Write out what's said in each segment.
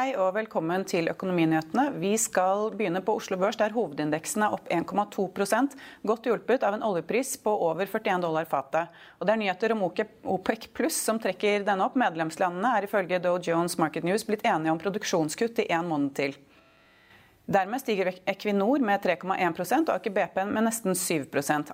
Hei og velkommen til Økonominyhetene. Vi skal begynne på Oslo Børs, der hovedindeksen er opp 1,2% godt hjulpet av en oljepris på over 41 dollar fatet. Og det er nyheter om OPEC pluss som trekker denne opp. Medlemslandene er ifølge Dow Jones Market News blitt enige om produksjonskutt i en måned til. Dermed stiger Equinor med 3,1% og Aker BP med nesten 7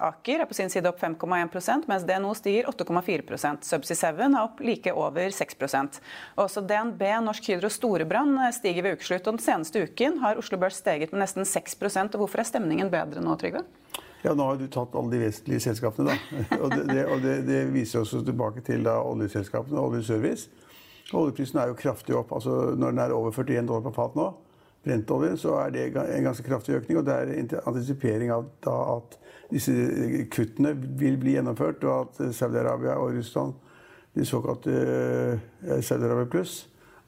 Aker er på sin side opp 5,1% mens DNO stiger 8,4 Subsea 7 er opp like over 6% Også DNB, Norsk Hydro Storebrand stiger ved ukeslutt. og Den seneste uken har Oslo Børs steget med nesten 6 og Hvorfor er stemningen bedre nå, Trygve? Ja, Nå har du tatt alle de vesentlige selskapene. da. Og Det, det, og det, det viser oss tilbake til da, oljeselskapene og oljeservice. Oljeprisen er jo kraftig opp. altså Når den er over 41 dollar på fat nå, brentolje, så er det en ganske kraftig økning. Og det er antisipering av at disse kuttene vil bli gjennomført, og at Saudi-Arabia og Russland, de såkalte uh, Saudi-Arabia pluss,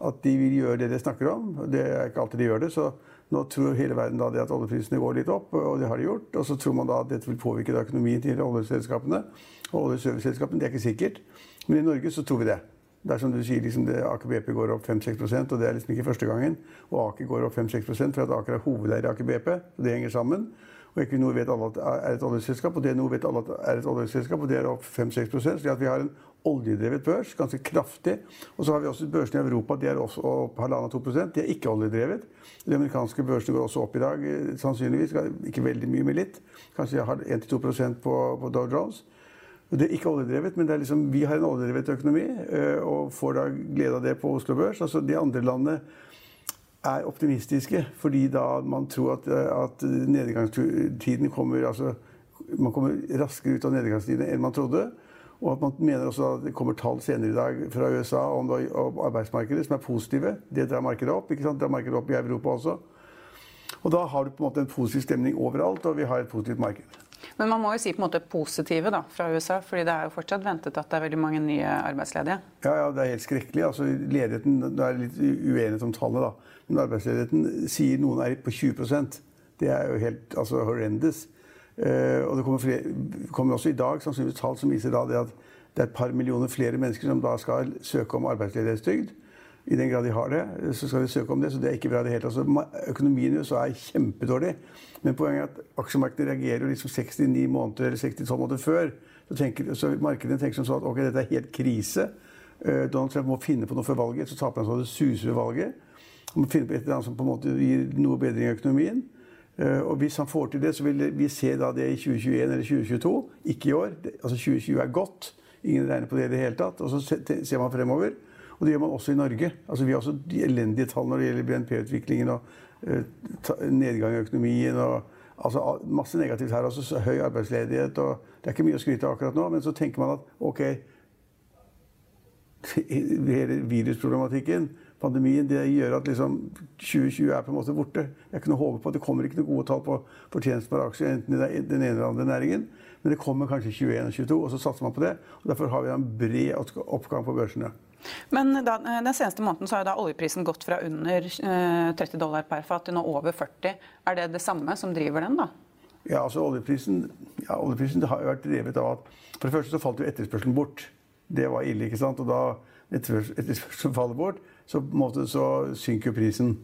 at de vil gjøre det de snakker om. Det er ikke alltid de gjør det. så nå tror hele verden da det at oljeprisene går litt opp, og det har de gjort. Og så tror man da at dette vil påvirke økonomien til oljeselskapene og oljeserviceselskapene. Det er ikke sikkert. Men i Norge så tror vi det. Det er som du sier, liksom Aker BP går opp 5-6% og det er liksom ikke første gangen. Og Aker går opp 5-6 for at Aker er hovedeier i Aker BP. og Det henger sammen. Og Equinor vet alle at er et oljeselskap, og DNO vet alle at er et oljeselskap, og det er opp 5-6% Så vi har en oljedrevet børs, ganske kraftig. Og så har vi også børsene i Europa, de er også opp 1,5-2 De er ikke oljedrevet. De amerikanske børsene går også opp i dag, eh, sannsynligvis. Ikke veldig mye, men litt. Kanskje har 1-2 på, på Dow Jones. Det er ikke oljedrevet, men liksom, vi har en oljedrevet økonomi eh, og får da glede av det på Oslo Børs. Altså, de andre landene er optimistiske fordi da man tror at, eh, at nedgangstiden kommer altså, Man kommer raskere ut av nedgangstiden enn man trodde. Og at man mener også at det kommer tall senere i dag fra USA om, arbeidsmarkedet som er positive. Det drar markedet opp. ikke sant? Det drar markedet opp i Europa også. Og da har du på en måte en positiv stemning overalt, og vi har et positivt marked. Men man må jo si på en måte positive da, fra USA, fordi det er jo fortsatt ventet at det er veldig mange nye arbeidsledige. Ja, ja det er helt skrekkelig. Altså, ledigheten, Det er litt uenighet om tallet, da. Men arbeidsledigheten sier noen er på 20% Det er jo helt altså, horrendous. Uh, og det kommer, flere, kommer, også i dag sannsynligvis tall som viser da, det at det er et par millioner flere mennesker som da skal søke om arbeidsledighetstrygd. I den grad de har det, så skal de søke om det. Så det er ikke bra i det hele tatt. Altså, økonomien i USA er kjempedårlig. Men poenget er at aksjemarkedet reagerer liksom 69 måneder eller 62 måneder før. Så, tenker, så markedene tenker sånn at ok, dette er helt krise. Uh, Donald Trump må finne på noe før valget, så taper han så det suser ved valget. Han må finne på et eller annet som på en måte gir noe bedring i økonomien. Uh, og hvis han får til det, så vil vi se da det i 2021 eller 2022. Ikke i år. Altså 2020 er godt. Ingen regner på det i det hele tatt. Og så ser man fremover. Og det gjør man også i Norge. Altså, vi har også de elendige tall når det gjelder BNP-utviklingen og uh, nedgang i økonomien. og altså, Masse negativt her også. Høy arbeidsledighet. og Det er ikke mye å skryte av akkurat nå, men så tenker man at ok Hele virusproblematikken, pandemien, det gjør at liksom 2020 er på en måte borte. Jeg å håpe på. at Det kommer ikke noen gode tall på fortjeneste per aksje, enten i den ene eller andre næringen. Men det kommer kanskje 21 og 22, og så satser man på det. og Derfor har vi en bred oppgang på børsene. Men da, eh, den seneste måneden så har da oljeprisen gått fra under 30 eh, dollar per fat til nå over 40. Er det det samme som driver den, da? Ja, altså oljeprisen, ja, oljeprisen har jo vært drevet av at For det første så falt jo etterspørselen bort. Det var ille, ikke sant. Og da etterspørselen faller bort, så, på en måte, så synker prisen.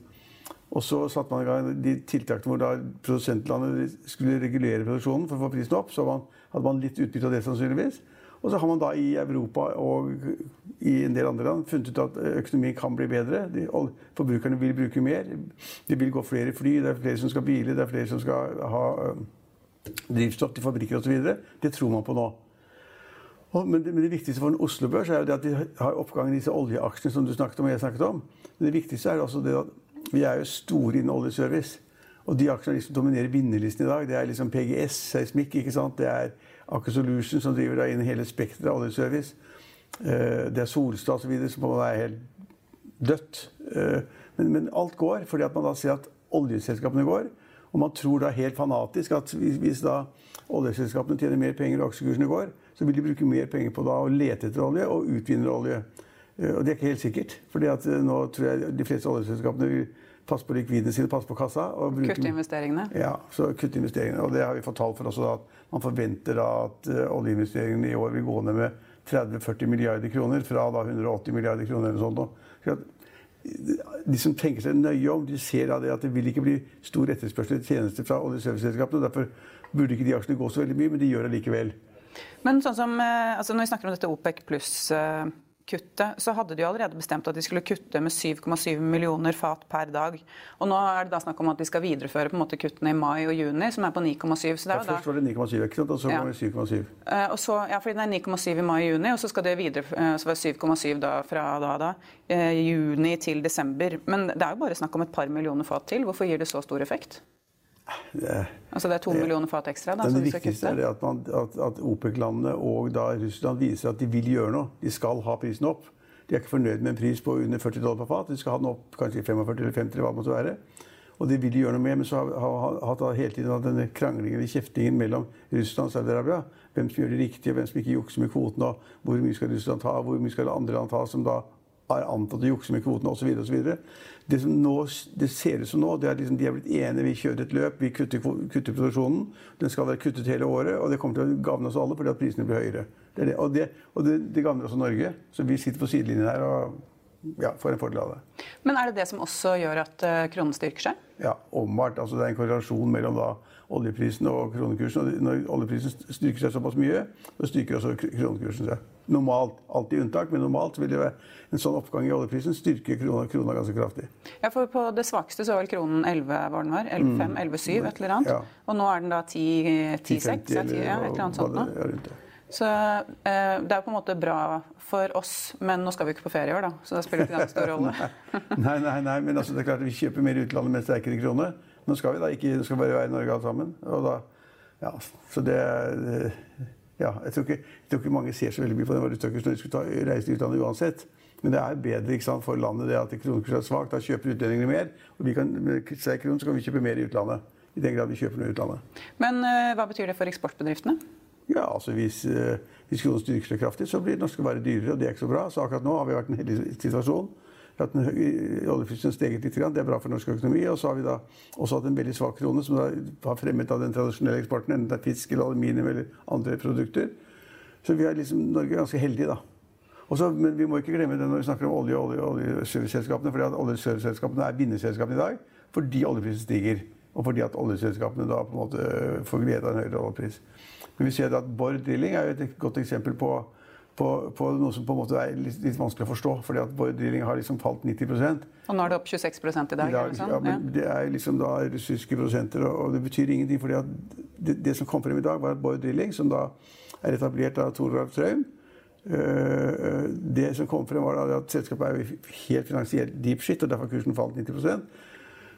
Og så satte man i gang de tiltakene hvor da produsentlandet skulle regulere produksjonen for å få prisen opp. Så man, hadde man litt utbytte av det, sannsynligvis. Og så har man da i Europa og i en del andre land funnet ut at økonomien kan bli bedre. De, forbrukerne vil bruke mer. Det vil gå flere fly, det er flere som skal bile, det er flere som skal ha øh, drivstoff til fabrikker osv. Det tror man på nå. Og, men, det, men, det, viktigste for en Oslo Børs er jo det at de har oppgang i disse oljeaksjene som du snakket om. og jeg snakket om. Men det viktigste er også det at vi er jo store innen oljeservice. Og de aksjene som dominerer vinnerlisten i dag, det er liksom PGS, seismikk, ikke sant? det er Aker Solution, som driver da inn hele spekteret av oljeservice. Eh, det er Solstad osv. som måte er helt dødt. Eh, men, men, alt går, fordi at man da ser at oljeselskapene går. Og man tror da helt fanatisk at hvis, da oljeselskapene tjener mer penger og aksjekursene går, så vil de bruke mer penger på da å lete etter olje og utvinne olje. Eh, og det er ikke helt sikkert. at nå tror jeg de fleste oljeselskapene vil passe på likvidene sine, passe på kassa. kutte investeringene? Ja, så kutte investeringene. Og det har vi fått tall for også. at Man forventer da at uh, oljeinvesteringene i år vil gå ned med 30-40 milliarder kroner fra da 180 milliarder kroner eller sånt. Så de som tenker seg nøye om, de ser av det at det vil ikke bli stor etterspørsel etter tjenester fra oljeserviceselskapene. og Derfor burde ikke de aksjene gå så veldig mye, men de gjør det likevel. Men sånn som, eh, altså når vi snakker om dette OPEC pluss-kuttet, så hadde de allerede bestemt at de skulle kutte med 7,7 millioner fat per dag. Og nå er det da snakk om at de skal videreføre på en måte kuttene i mai og juni, som er på 9,7. Så det er først var det 9,7, ikke sant? og så var det 7,7. Eh, ja, fordi det er 9,7 i mai og juni, og så skal det videre eh, så var det 7,7 da, fra da, da, eh, juni til desember. Men det er jo bare snakk om et par millioner fat til. Hvorfor gir det så stor effekt? Det, Altså det er to millioner fat ekstra da, det viktigste er det at, man- at, at OPEC-landene og da Russland viser at de vil gjøre noe. De skal ha prisen opp. De er ikke fornøyd med en pris på under 40 dollar per fat. De skal ha den opp kanskje 45 eller 50 eller hva det måtte være. Og det vil de gjøre noe med, men så har hatt hele tiden hatt denne kranglingen og kjeftingen mellom Russland og Saudi-Arabia. Hvem som gjør det riktige, hvem som ikke jukser med kvoten, og hvor mye skal Russland ta, hvor mye skal andre land ta, som da er antatt å jukse med kvoten osv. Det som nå, det ser ut som nå, det er liksom de er blitt enige. Vi kjører et løp, vi kutter, kutter produksjonen. Den skal være kuttet hele året, og det kommer til å gagne oss alle fordi at prisene blir høyere. Det det. Og, det, og det, det gagner også Norge. Så vi sitter på sidelinjen her og ja, får en fordel av det. Men er det det som også gjør at eh, kronen styrker seg? Ja, åpenbart. Altså, det er en korrelasjon mellom da, oljeprisen og kronekursen. Og når oljeprisen styrker seg såpass mye, så styrker også kronekursen seg. Normalt. Alltid unntak, men normalt vil det en sånn oppgang i oljeprisen styrke krona, krona ganske kraftig. Ja, for På det svakeste så var vel kronen 11, var den var? 11,5, 11,7, et eller annet. Ja. Og nå er den da 10, 10,6, 10,50 ja, et eller annet sånt nå. Det. Så eh, det er på en måte bra for oss, men nå skal vi ikke på ferie i år, da. Så det spiller ikke den stor rolle. Nei, nei, nei, men altså, det er klart at vi kjøper mer i utlandet med sterkere krone. Nå skal vi da ikke, det skal bare være i Norge alle sammen. Og da, ja, så det, det ja, jeg tror, ikke, jeg tror ikke mange ser så veldig mye på den valutakursen når de skulle ta, reise til utlandet uansett. Men det er bedre sant, for landet det at kronekursen er svak. Da kjøper utlendingene mer. Og vi kan, med sterk krone så kan vi kjøpe mer i utlandet. I den grad vi kjøper noe i utlandet. Men uh, hva betyr det for eksportbedriftene? Ja, altså Hvis, uh, hvis kronen styrker seg kraftig, så blir norske varer dyrere, og det er ikke så bra. Så akkurat nå har vi vært i en heldig situasjon. Høy- Oljeprisen steget litt, det er bra for norsk økonomi. Og så har vi da også hatt en veldig svak krone, som da har fremmet av den tradisjonelle eksporten, enten det er fisk eller aluminium eller andre produkter. Så vi er liksom, Norge er ganske heldig, da. Også, men vi må ikke glemme det når vi snakker om olje og olje, oljeserviceselskapene. fordi at oljeserviceselskapene er vinnerselskapene i dag fordi oljeprisen stiger. Og fordi at oljeselskapene da på en måte får glede av en høyere oljepris. Men vi ser at Bård Drilling er et godt eksempel på, på, på noe som på en måte er litt, litt vanskelig å forstå. fordi at Bård Drilling har liksom falt 90 Og nå er det opp 26 i dag? i dag, sånn? ja, men Det er liksom da russiske prosenter, og, og det betyr ingenting. fordi at det, det som kom frem i dag, var at Bård Drilling, som da er etablert av Toralf Traum øh, Det som kom frem, var da at selskapet er helt finansielt deep shit, og derfor har kursen falt 90%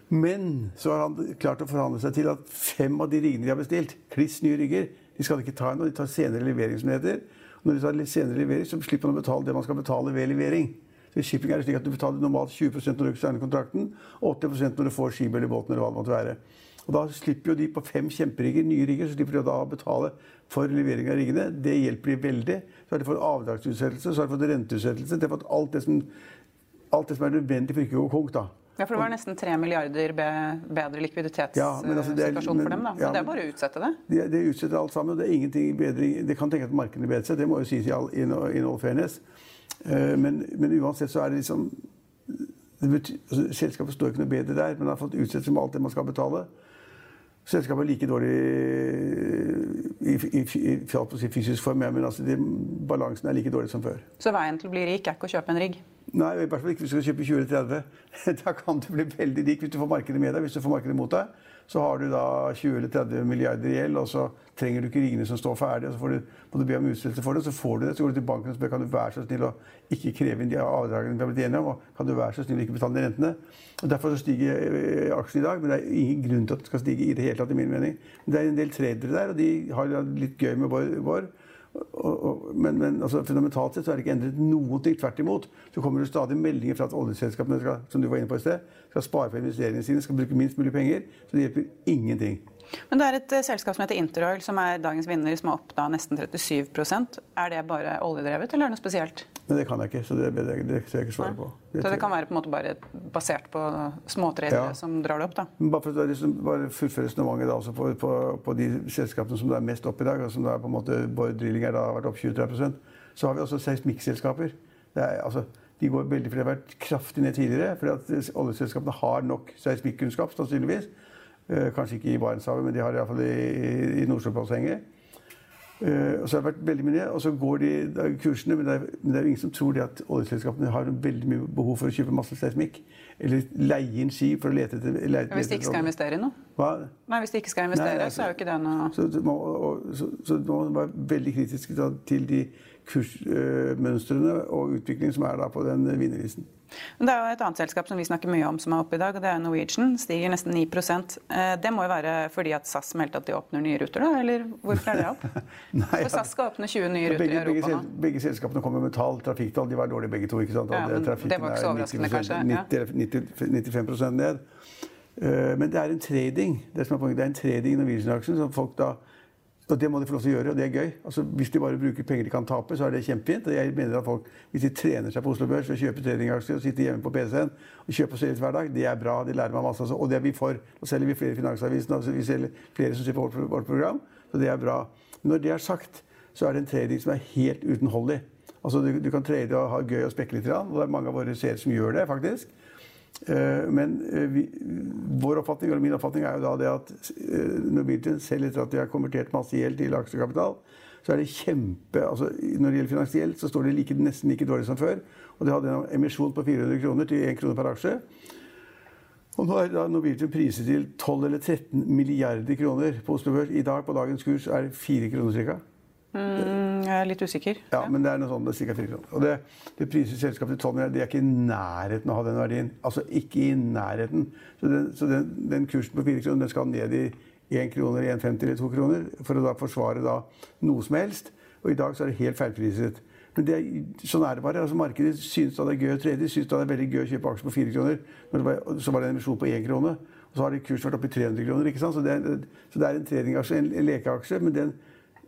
Men så har han klart å forhandle seg til at fem av de riggene de har bestilt, kliss nye rigger, de skal ikke ta ennå, de tar senere levering, som det heter. Når de tar litt senere levering, så slipper man å betale det man skal betale ved levering. Så I shipping er det slik at du betaler normalt 20 når du signer kontrakten, og 80% når du får skipet eller båten eller hva det måtte være. Og Da slipper jo de på fem kjemperigger, nye rigger, så slipper de da å betale for levering av riggene. Det hjelper de veldig. Så har de fått avdragsutsettelse, så har de fått renteutsettelse. De har fått alt det som, alt det som er nødvendig for ikke å gå konk. da. Ja, for det var nesten 3 milliarder bedre likviditetssituasjon Ja, altså, for dem. da. Men ja, det er bare å utsette det. Det, det utsetter alt sammen. og Det er ingenting bedring. Det kan tenke at markedene bedrer seg, det må jo sies i all, in, in all fairness. Eh, men, men uansett så er det liksom det betyr, altså, Selskapet står ikke noe bedre der, men har fått utsettelse med alt det man skal betale. Selskapet er like dårlig i, i, i, i å fysisk form, men altså, det, balansen er like dårlig som før. Så veien til å bli rik er ikke å kjøpe en rigg. Nei, i hvert fall ikke hvis du skal kjøpe 20 eller 30. Da kan du bli veldig rik hvis du får markedet med deg. Hvis du får markedet mot deg, så har du da 20 eller 30 milliarder i gjeld, og så trenger du ikke ringene som står ferdig, og så får du, må du be om utsettelse for det, så får du det. Så går du til banken og spør kan du være så snill å ikke kreve inn de avdragene vi har blitt enige om, og kan du være så snill å ikke betale de rentene. Og Derfor så stiger eh, aksjen i dag, men det er ingen grunn til at det skal stige i det hele tatt, i min mening. Men det er en del tradere der, og de har litt gøy med vår og, og, men, men altså, fundamentalt sett så er det ikke endret noen ting. Tvert imot. Så kommer det stadig meldinger fra at oljeselskapene skal, som du var inne på i sted, skal spare på investeringene sine, skal bruke minst mulig penger. Så det hjelper ingenting. Men det er et eh, selskap som heter Interoil, som er dagens vinner, som er opp da nesten 37% Er det bare oljedrevet, eller er det noe spesielt? Men det kan jeg ikke, så det, det, det skal jeg ikke svare på. Så det kan være på en måte bare basert på småtredere Ja. som drar det opp, da? Men Bare for å liksom, fullføre resonnementet altså på, på, på de selskapene som det er mest opp i dag, og som da på en måte Bård Drilling har vært opp 23% så har vi også seismikkselskaper. Det er, altså, De går veldig, for det har vært kraftig ned tidligere. fordi at oljeselskapene har nok seismikkunnskap, sannsynligvis. Eh, kanskje ikke i Barentshavet, men de har det iallfall i, i Nordsjøbassenget. Uh, og så har det vært veldig mye og så går de kursene, men det, er, men det er jo ingen som tror det at oljeselskapene har veldig mye behov for å kjøpe masse seismikk. Eller leie inn skip for å lete etter lete, Hvis de ikke skal investere i noe? Hva? Nei, hvis de ikke skal investere, Nei, altså, så er jo ikke det noe Så, så, må, så, så må man være veldig kritisk til de kursmønstrene uh, og utviklingen som er da på den vinnerlisten. Men det er jo et annet selskap som vi snakker mye om som er oppe i dag, og det er Norwegian. Stiger nesten 9 eh, Det må jo være fordi at SAS melder at de åpner nye ruter, da? Eller hvorfor er det opp? Nei, For SAS skal åpne 20 nye ruter begge, i Europa begge, nå. begge selskapene kommer med tall, trafikktall. De var dårlige begge to. ikke sant? Ja, men det var ikke så er overraskende, 90%, kanskje, ja. 90, 95 ned. Eh, Men det er en trading det som er poenget, det er en trading i Norwegian-aksjen som folk da og Det må de få lov til å gjøre, og det er gøy. Altså, hvis de bare bruker penger de kan tape, så er det kjempefint. Jeg mener at folk, Hvis de trener seg på Oslo Børs og kjøper tradingaksjer og sitter hjemme på PC-en og kjøper og selger hver dag, det er bra. De lærer meg masse. Altså. Og det er vi for. Nå selger vi flere i Finansavisen, og vi selger flere som ser på vårt, vårt program. Så det er bra. Når det er sagt, så er det en trading som er helt utenholdig. Altså, du, du kan trade og ha gøy og spekke litt, og det er mange av våre seere som gjør det, faktisk. Eh, men eh, vi, vår oppfatning, eller min oppfatning er jo da det at eh, Norwegian, selv etter at de har konvertert masse gjeld til aksjekapital, så er det kjempe altså Når det gjelder finansielt, så står det like, nesten like dårlig som før. Og de hadde en emisjon på 400 kroner til 1 krone per aksje. Og nå er da Norwegian priset til 12 eller 13 milliarder kroner på Oslo Børs. I dag, på dagens kurs, er det 4 kroner ca. Mm, jeg er litt usikker. Ja, men det er noe sånt, det er ca. 4 kroner. Og det, det priser selskapet til 12 milliarder. De er ikke i nærheten av å ha den verdien. Altså ikke i nærheten. Så den, så den, den kursen på 4 kroner den skal ned i 1 kroner, 1,50 eller 2 kroner for å da forsvare da noe som helst. Og i dag så er det helt feilpriset. Men det, sånn er det bare. altså Markedet syns da det er gøy å trade. Syns da det er veldig gøy å kjøpe aksjer på 4 kroner. Men så var det en emisjon på 1 krone. Og så har kursen vært oppe i 300 kroner. ikke sant? Så det, er- så det er en tradingaksje, en, en lekeaksje. men den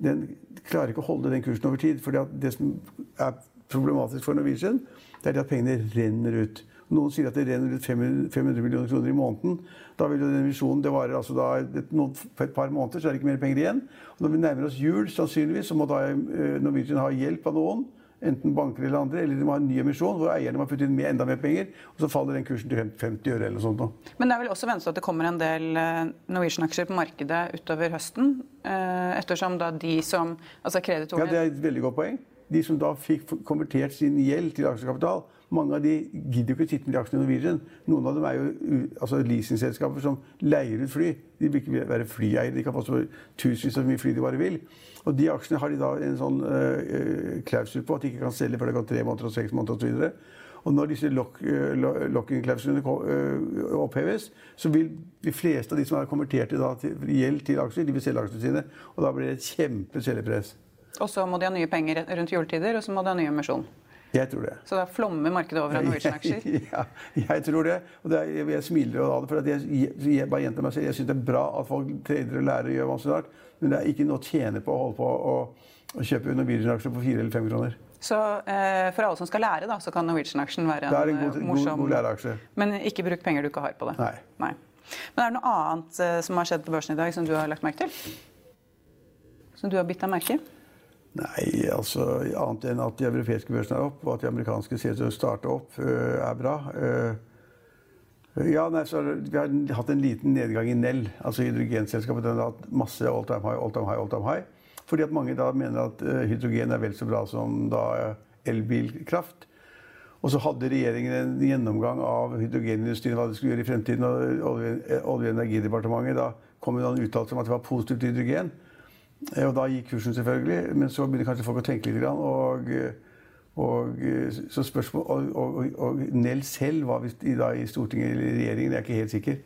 den klarer ikke å holde den kursen over tid. For det som er problematisk for Norwegian, det er at pengene renner ut. Noen sier at det renner ut 500, 500 millioner kroner i måneden. Da vil den visjonen, det varer altså da et, noen, for et par måneder, så er det ikke mer penger igjen. Og når vi nærmer oss jul, sannsynligvis, så må da eh, Norwegian ha hjelp av noen. Enten banker eller andre, eller de må ha en ny emisjon hvor eierne må putte inn enda mer penger. Og så faller den kursen til 50 øre eller noe sånt. Men det er vel også ventet at det kommer en del eh, Norwegian-aksjer på markedet utover høsten. eh, Ettersom da de som Altså Ja, Det er et veldig godt poeng. De som da fikk konvertert sin gjeld til aksjekapital, mange av de gidder ikke sitte med de aksjene i Norwegian. Noen av dem er jo altså leasingselskaper som leier ut fly. De vil ikke være flyeiere. De kan få så tusenvis av mye fly de bare vil. Og de aksjene har de da en sånn uh, klausul på at de ikke kan selge før det går tre måneder og seks måneder osv. Og når disse lock- lo- locking-klausulene oppheves, så vil de fleste av de som har konvertert da til gjeld til aksjer, de vil selge aksjene sine. Og da blir det et kjempeselgepress. Og så må de ha nye penger rundt juletider, og så må de ha ny emisjon. Jeg tror det. Så da flommer markedet over av Norwegian-aksjer. ja, jeg tror det. Og det er, jeg, smiler av det. For jeg, jeg, bare gjentar meg selv. Jeg syns det er bra at folk trader og lærer og gjør masse rart. Men det er ikke noe å tjene på å holde på å, å kjøpe Norwegian-aksjer på fire eller fem kroner. Så eh, for alle som skal lære, da, så kan Norwegian-aksjen være en, en god, morsom god, god. Men ikke bruk penger du ikke har på det. Nei. Men er det noe annet eh, som har skjedd på børsen i dag, som du har lagt merke til? Som du har bitt deg merke i? Nei, altså annet enn at de europeiske børsene er opp, og at de amerikanske ser ut til å starte opp, øh, er bra. Øh, ja, nei, så Vi har hatt en liten nedgang i Nell, altså hydrogenselskapet. Den har hatt masse all time high, all time high, all time high. Fordi at mange da mener at øh, hydrogen er vel så bra som da elbilkraft. Og så hadde regjeringen en gjennomgang av hydrogenindustrien, hva de skulle gjøre i fremtiden. Og Olje- og energidepartementet da kom med en uttalelse om at det var positivt hydrogen. Eh, Og da gikk kursen selvfølgelig, men så begynner kanskje folk å tenke litt. Og, og, så spørsmål, og, og, og Nell selv var visst i, i Stortinget eller i regjeringen, jeg er ikke helt sikker,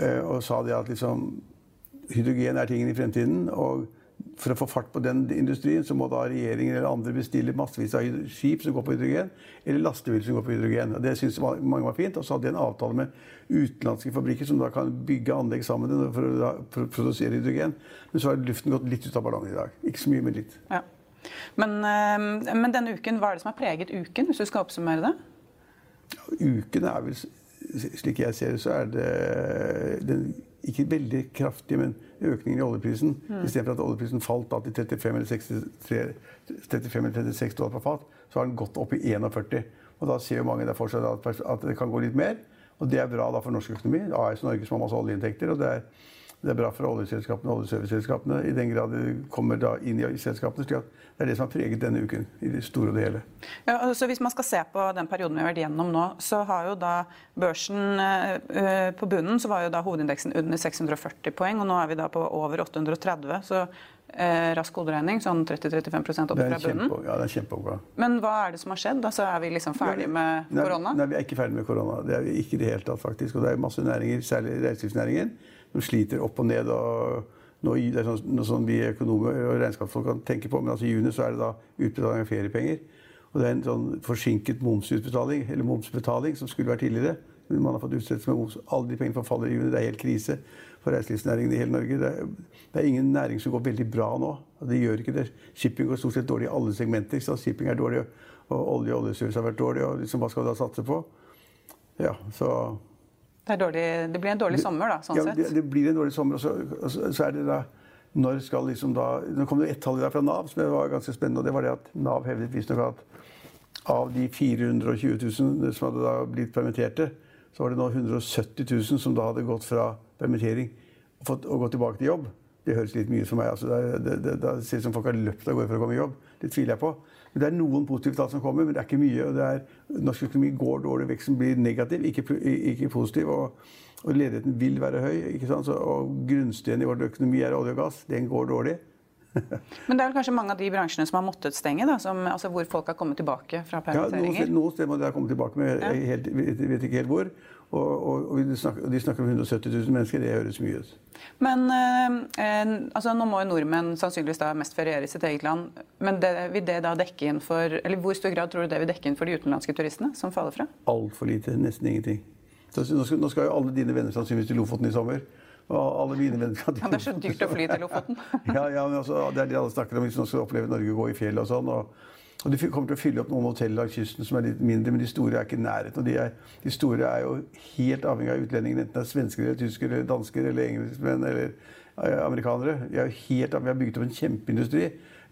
eh, og sa det at liksom, hydrogen er tingen i fremtiden. og for å få fart på den industrien, så må da regjeringen eller andre bestille massevis av skip som går på hydrogen, eller lastebiler som går på hydrogen. Og det syntes mange var fint. Og så hadde de en avtale med utenlandske fabrikker som da kan bygge anlegg sammen for å da pro- produsere hydrogen. Men så har luften gått litt ut av ballongen i dag. Ikke så mye, men litt. Ja. Men, eh, men denne uken, hva er det som har preget uken, hvis du skal oppsummere det? Uken er vel, slik jeg ser det, så er det den ikke veldig kraftig, men økningen i oljeprisen. Mm. Istedenfor at oljeprisen falt da til 35 eller, 63, 35 eller 36 dollar per fat, så har den gått opp i 41. Og da ser jo mange der for seg at, det kan gå litt mer. Og det er bra da for norsk økonomi. AS Norge som har masse oljeinntekter. og det er det er bra for oljeselskapene og oljeserviceselskapene i den grad det kommer inn i selskapene. slik at Det er det som har preget denne uken i det store og det hele. Ja, så Hvis man skal se på den perioden vi har vært gjennom nå, så har jo da børsen øh, På bunnen så var jo da hovedindeksen under 640 poeng, og nå er vi da på over 830. så eh, rask hoderegning, sånn 30-35 opp fra bunnen. Ja, det er kjempeoppgave. Men hva er det som har skjedd? Altså, er vi liksom ferdig med korona? Nei, vi er ikke ferdig med korona. Det er vi ikke i det hele tatt, faktisk. Og det er masse næringer, særlig reiselivsnæringen som sliter opp og ned. og nå, det er sånn, noe sånn vi økonomer og regnskapsfolk kan tenke på, men altså i juni så er det da utbetaling av feriepenger. Og det er en sånn forsinket momsutbetaling, eller momsbetaling, som skulle vært tidligere. Men man har fått utsettelse med moms. Alle de pengene forfaller i juni. Det er helt krise for reiselivsnæringen i hele Norge. Det er, det er, ingen næring som går veldig bra nå. Det gjør ikke det. Shipping går stort sett dårlig i alle segmenter. Så shipping er dårlig, og olje og oljeservice har vært dårlig. og liksom, Hva skal vi da satse på? Ja, så det, dårlig, det, blir en dårlig sommer, da, sånn ja, sett? Det, det, blir en dårlig sommer. Og så, og så, er det da Når skal liksom da Nå kom det ett tall fra Nav som var ganske spennende. og Det var det at Nav hevdet visstnok at av de 420 000 som hadde da blitt permitterte, så var det nå 170 000 som da hadde gått fra permittering og, fått, og gått tilbake til jobb. Det høres litt mye ut for meg. Altså, det, det, det, ser ut som folk har løpt av gårde for å komme i jobb. Det tviler jeg på. Men Det er noen positive tall som kommer, men det er ikke mye. og det er, Norsk økonomi går dårlig, veksten blir negativ, ikke, ikke positiv. Og, og, ledigheten vil være høy. ikke sant? Så, og Grunnsteinen i vår økonomi er olje og gass. Den går dårlig. Men det er kanskje mange av de bransjene som har måttet stenge, da, som, altså hvor folk har kommet tilbake fra permitteringer? Ja, noen steder må de ha kommet tilbake, men jeg helt, vet, vet ikke helt hvor. Og, og, og de, snakker, om 170 000 mennesker. Det høres mye ut. Men eh, altså, Nå må jo nordmenn sannsynligvis da mest feriere i sitt eget land. Men det, vil det da dekke inn for, eller hvor stor grad tror du det vil dekke inn for de utenlandske turistene som faller fra? Altfor lite. Nesten ingenting. Så, nå, skal, nå skal jo alle dine venner sannsynligvis til Lofoten i sommer. Og alle mine venner skal til Lofoten. ja, Det er så dyrt å fly til Lofoten. ja, ja, men altså, Det er det alle snakker om hvis man skal oppleve Norge gå i fjellet og sånn. og og De kommer til å fylle opp noen hotell langs kysten som er litt mindre, men de store er ikke i nærheten. og de, er, de, store er jo helt avhengig av utlendingene, enten det er svensker eller tyskere eller dansker eller engelskmenn eller eh, amerikanere. De er helt Vi har bygget opp en kjempeindustri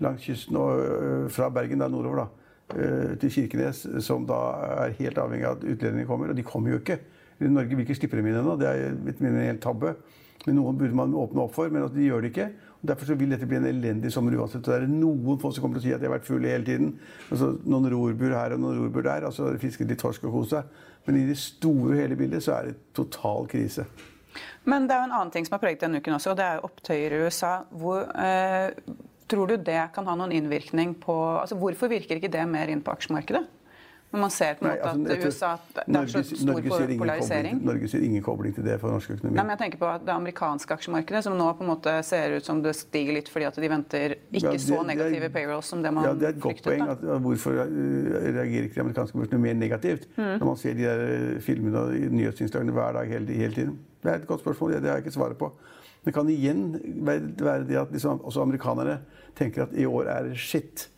langs kysten og øh, fra Bergen da, nordover da, øh, til Kirkenes, som da er helt avhengig av at utlendingene kommer. Og de kommer jo ikke. Norge vil ikke slippe dem inn ennå. Det er en helt tabbe. Men noen burde man åpne opp for, men de gjør det ikke. Og derfor vil dette bli en elendig sommer uansett. Og det er noen få som kommer til å si at de har vært fulle hele tiden. Altså, noen rorbur her og noen rorbur der. altså Fisket litt torsk og kost seg. Men i det store og hele bildet så er det total krise. Men det er jo en annen ting som har preget denne uken også, og det er opptøyer i USA. Hvor, eh, tror du det kan ha noen innvirkning på altså Hvorfor virker ikke det mer inn på aksjemarkedet? Når man ser på en måte Nei, altså, at USA det er så stor Norge polarisering. Norge ser ingen kobling til det for norsk økonomi. Nei, men jeg tenker på det amerikanske aksjemarkedet, som nå på en måte ser ut som det stiger litt fordi at de venter ikke ja, det, så negative payrolls som det man fryktet. Ja, Det er et godt poeng. At, hvorfor eh, reagerer ikke de amerikanske børsene mer negativt mm. når man ser de der eh, filmene og nyhetsinnslagene hver dag hele, hele, tiden? Det er et godt spørsmål. Det har jeg ikke svaret på. Det kan igjen være det at liksom, også amerikanere tenker at i år er shit.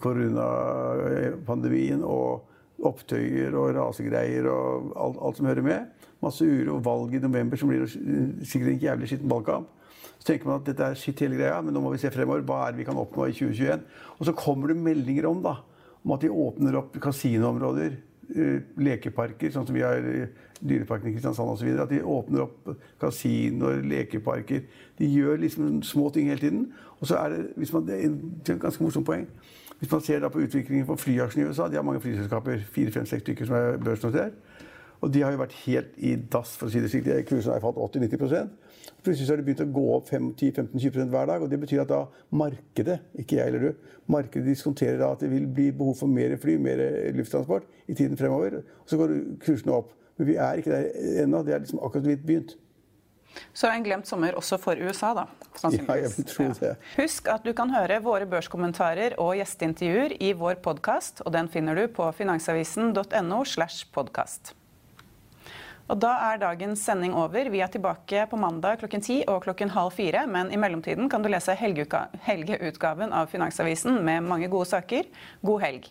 Koronapandemien og opptøyer og rasegreier og alt, alt, som hører med. Masse uro valg i november som blir sikkert en jævlig skitten valgkamp. Så tenker man at dette er skitt hele greia, men nå må vi se fremover. Hva er det vi kan oppnå i 2021? Og så kommer det meldinger om da, om at de åpner opp kasinoområder. Uh, lekeparker, sånn som vi har uh, Dyreparken i Kristiansand osv. At de åpner opp kasinoer, lekeparker. De gjør liksom små ting hele tiden. Og så er det, hvis man, det er et ganske morsomt poeng. Hvis man ser da på utviklingen på flyaksjene i USA, de har mange flyselskaper, fire-fem-seks stykker som er børsnotert. Og de har jo vært helt i dass, for å si det slik. Kursene har falt 80-90% Plutselig har det begynt å gå opp 10-15-20% hver dag. og Det betyr at da markedet, ikke jeg eller du, markedet diskonterer da at det vil bli behov for mer fly, mer lufttransport i tiden fremover. Og så går kursene opp. Men vi er ikke der ennå. Det er liksom akkurat vidt begynt. Så en glemt sommer også for USA, da. Ja, jeg vil tro det. Husk at du kan høre våre børskommentarer og gjesteintervjuer i vår podkast, og den finner du på finansavisen.no. slash podkast. Og Da er dagens sending over. Vi er tilbake på mandag klokken ti og klokken halv fire. Men i mellomtiden kan du lese helgeutgaven av Finansavisen med mange gode saker. God helg.